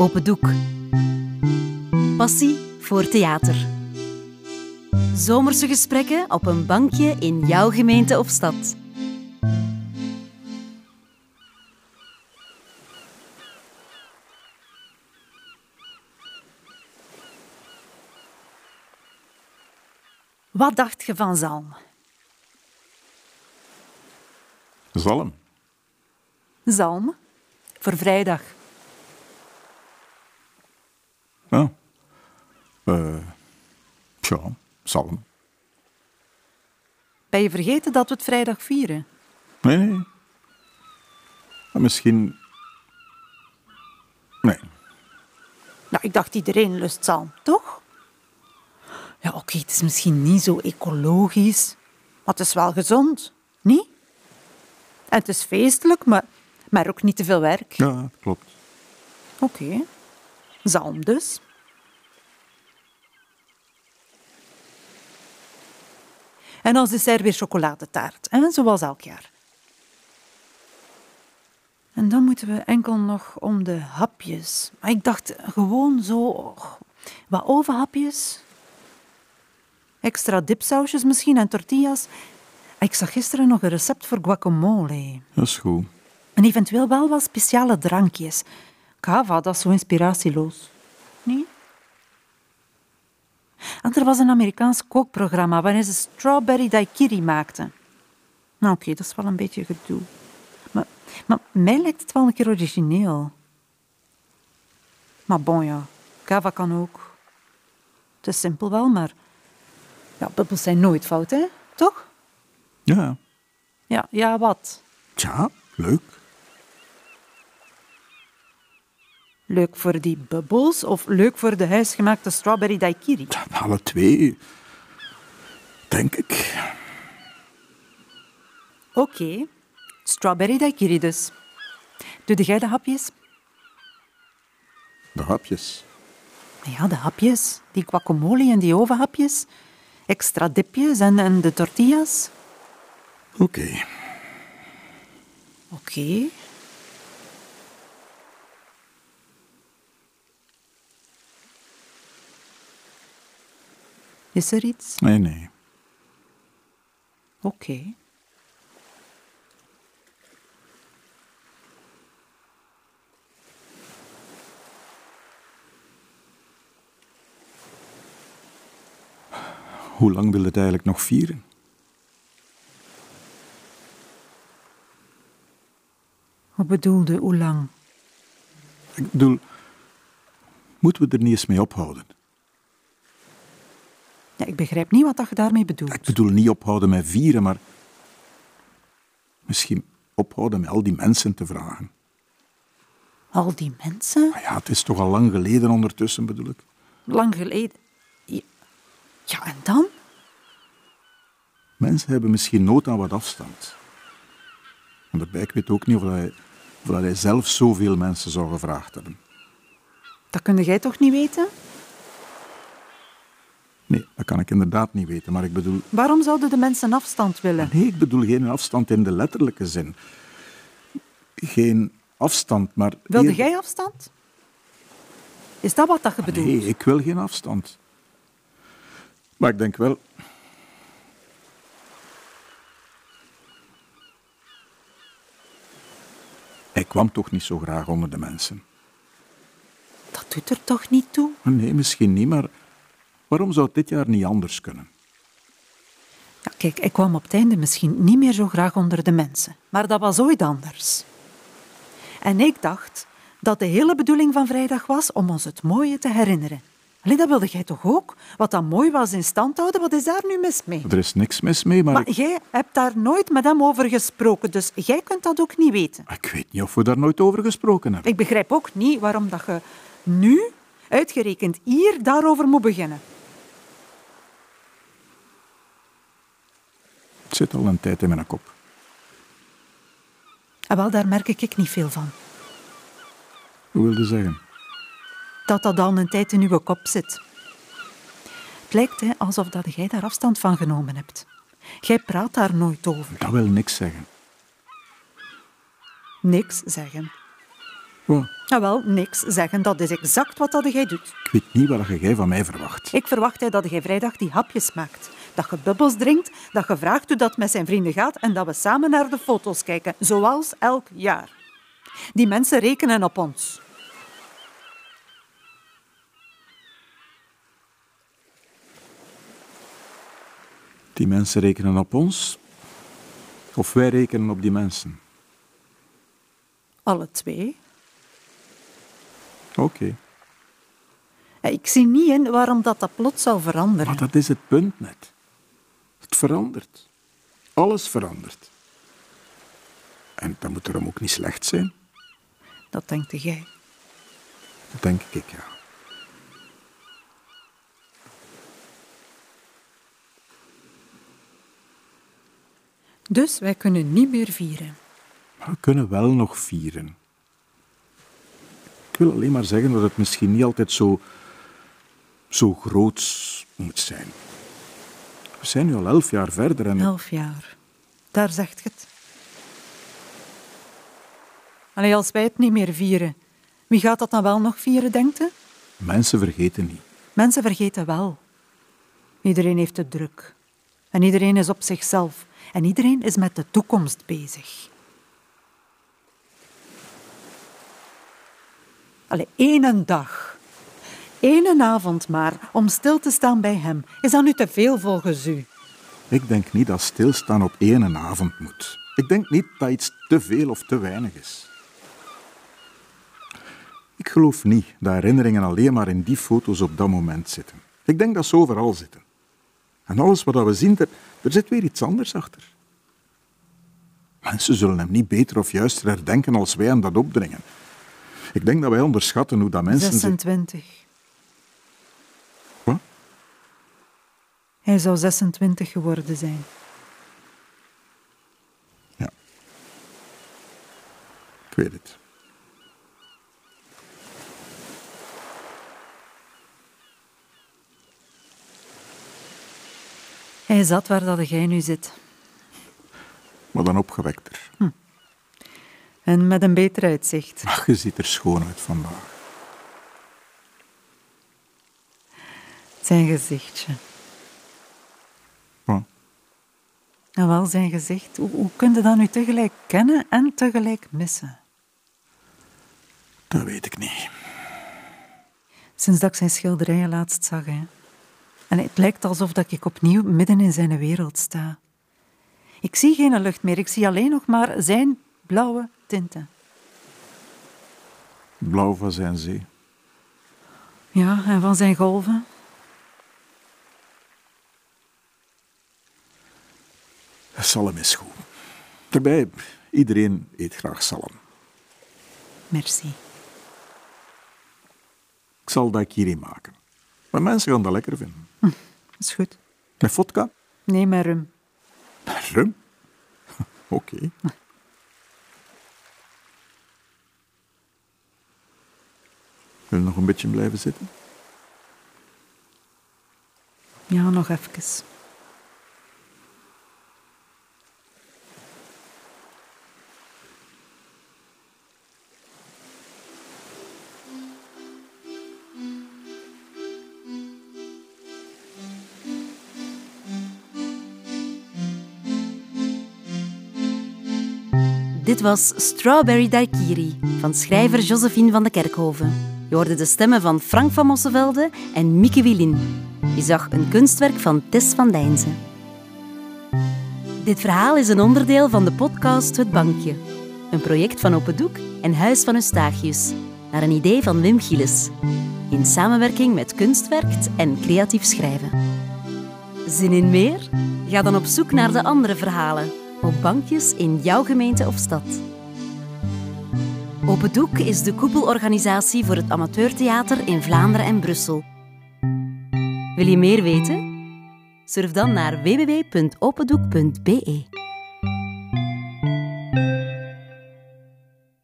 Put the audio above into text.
Open Doek. Passie voor theater. Zomerse gesprekken op een bankje in jouw gemeente of stad. Wat dacht je van Zalm? Zalm. Zalm? Voor vrijdag. Ja. Eh ja, zalm. Ben je vergeten dat we het vrijdag vieren? Nee, nee. Maar misschien... Nee. Nou, ik dacht iedereen lust zalm, toch? Ja, oké, het is misschien niet zo ecologisch, maar het is wel gezond, niet? En het is feestelijk, maar, maar ook niet te veel werk. Ja, klopt. Oké, zalm dus. En als dessert weer chocoladetaart, hè, zoals elk jaar. En dan moeten we enkel nog om de hapjes. Maar ik dacht gewoon zo... oh, wat ovenhapjes. Extra dipsausjes misschien en tortillas. Ik zag gisteren nog een recept voor guacamole. Dat is goed. En eventueel wel wat speciale drankjes. Kava, dat is zo inspiratieloos. Nee? En er was een Amerikaans kookprogramma waarin ze strawberry daiquiri maakten. Nou oké, dat is wel een beetje gedoe. Maar, maar mij lijkt het wel een keer origineel. Maar bon ja, kava kan ook. Het is simpel wel, maar... Ja, bubbels zijn nooit fout, hè? Toch? Ja. Ja, ja, wat? Tja, leuk. Leuk voor die bubbels of leuk voor de huisgemaakte strawberry daiquiri? Alle twee. Denk ik. Oké, strawberry daiquiri dus. Doe jij de hapjes? De hapjes. Ja, de hapjes. Die guacamole en die ovenhapjes. Extra dipjes en, en de tortillas. Oké. Oké. Is er iets? Nee, nee. Oké. Hoe lang wil het eigenlijk nog vieren? Wat bedoelde hoe lang? Ik bedoel, moeten we er niet eens mee ophouden? Ja, ik begrijp niet wat dat je daarmee bedoelt. Ik bedoel niet ophouden met vieren, maar misschien ophouden met al die mensen te vragen. Al die mensen? Maar ja, het is toch al lang geleden ondertussen, bedoel ik. Lang geleden. Ja, ja, en dan? Mensen hebben misschien nood aan wat afstand. En daarbij, ik weet ook niet of hij, of hij zelf zoveel mensen zou gevraagd hebben. Dat kun jij toch niet weten? Nee, dat kan ik inderdaad niet weten, maar ik bedoel... Waarom zouden de mensen afstand willen? Nee, ik bedoel geen afstand in de letterlijke zin. Geen afstand, maar... Wilde jij afstand? Is dat wat dat je bedoelt? Nee, ik wil geen afstand. Maar ik denk wel... Hij kwam toch niet zo graag onder de mensen. Dat doet er toch niet toe? Nee, misschien niet, maar waarom zou het dit jaar niet anders kunnen? Ja, kijk, ik kwam op het einde misschien niet meer zo graag onder de mensen. Maar dat was ooit anders. En ik dacht dat de hele bedoeling van vrijdag was om ons het mooie te herinneren. Allee, dat wilde jij toch ook? Wat dan mooi was in stand houden, wat is daar nu mis mee? Er is niks mis mee, maar, Maar ik, jij hebt daar nooit met hem over gesproken, dus jij kunt dat ook niet weten. ik weet niet of we daar nooit over gesproken hebben. Ik begrijp ook niet waarom dat je nu, uitgerekend hier, daarover moet beginnen. Zit al een tijd in mijn kop. En wel, daar merk ik niet veel van. Hoe wilde zeggen? Dat dat al een tijd in uw kop zit. Het lijkt hè, alsof dat jij daar afstand van genomen hebt. Jij praat daar nooit over. Dat wil niks zeggen. Niks zeggen. Wat? Jawel, niks zeggen. Dat is exact wat dat jij doet. Ik weet niet wat jij van mij verwacht. Ik verwacht hè, dat jij vrijdag die hapjes maakt. Dat je bubbels drinkt, dat je vraagt hoe dat met zijn vrienden gaat en dat we samen naar de foto's kijken, zoals elk jaar. Die mensen rekenen op ons. Die mensen rekenen op ons? Of wij rekenen op die mensen? Alle twee. Oké. Ik zie niet in waarom dat, dat plots zou veranderen. Maar dat is het punt net. Het verandert. Alles verandert. En dat moet erom ook niet slecht zijn. Dat denkt jij. Dat denk ik, ja. Dus wij kunnen niet meer vieren. Maar we kunnen wel nog vieren. Ik wil alleen maar zeggen dat het misschien niet altijd zo, zo groots moet zijn. We zijn nu al elf jaar verder en... Elf jaar. Daar zegt je het. Allee, als wij het niet meer vieren, wie gaat dat dan wel nog vieren, denkt u? Mensen vergeten niet. Mensen vergeten wel. Iedereen heeft het druk. En iedereen is op zichzelf. En iedereen is met de toekomst bezig. Allee, één dag. Eén avond maar, om stil te staan bij hem. Is dat nu te veel volgens u? Ik denk niet dat stilstaan op één avond moet. Ik denk niet dat iets te veel of te weinig is. Ik geloof niet dat herinneringen alleen maar in die foto's op dat moment zitten. Ik denk dat ze overal zitten. En alles wat we zien, er, er zit weer iets anders achter. Mensen zullen hem niet beter of juister herdenken als wij hem dat opdringen. Ik denk dat wij onderschatten hoe dat mensen... 26. Hij zou 26 geworden zijn. Ja. Ik weet het. Hij zat waar dat jij nu zit. Maar dan opgewekter. En met een beter uitzicht. Ach, je ziet er schoon uit vandaag. Zijn gezichtje. Wat? En wel zijn gezicht. Hoe, hoe kun je dat nu tegelijk kennen en tegelijk missen? Dat weet ik niet. Sinds dat ik zijn schilderijen laatst zag. Hè. En het lijkt alsof dat ik opnieuw midden in zijn wereld sta. Ik zie geen lucht meer, ik zie alleen nog maar zijn blauwe tinten. Blauw van zijn zee. Ja, en van zijn golven. Salm is goed. Daarbij, iedereen eet graag salm. Merci. Ik zal dat hierin maken. Maar mensen gaan dat lekker vinden. Is goed. Met vodka? Nee, met rum. Rum? Oké. Wil je nog een beetje blijven zitten? Ja, nog even. Dit was Strawberry Daiquiri van schrijver Josephine van de Kerkhoven. Je hoorde de stemmen van Frank van Mossevelde en Mieke Wielin. Je zag een kunstwerk van Tess van Dijnzen. Dit verhaal is een onderdeel van de podcast Het Bankje. Een project van Open Doek en Huis van Eustachius. Naar een idee van Wim Gilles. In samenwerking met Kunstwerkt en Creatief Schrijven. Zin in meer? Ga dan op zoek naar de andere verhalen op bankjes in jouw gemeente of stad. Open Doek is de koepelorganisatie voor het amateurtheater in Vlaanderen en Brussel. Wil je meer weten? Surf dan naar www.opendoek.be.